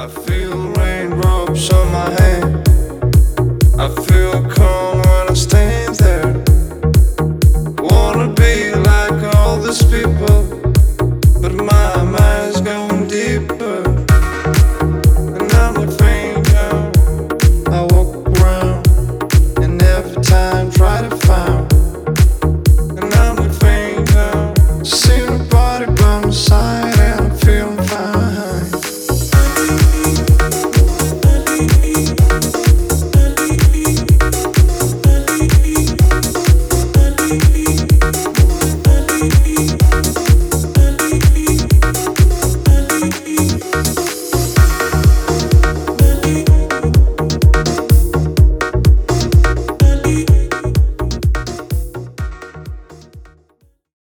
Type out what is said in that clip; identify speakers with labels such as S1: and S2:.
S1: I feel raindrops on my hand. I feel calm when I stand there. Wanna be like all these people,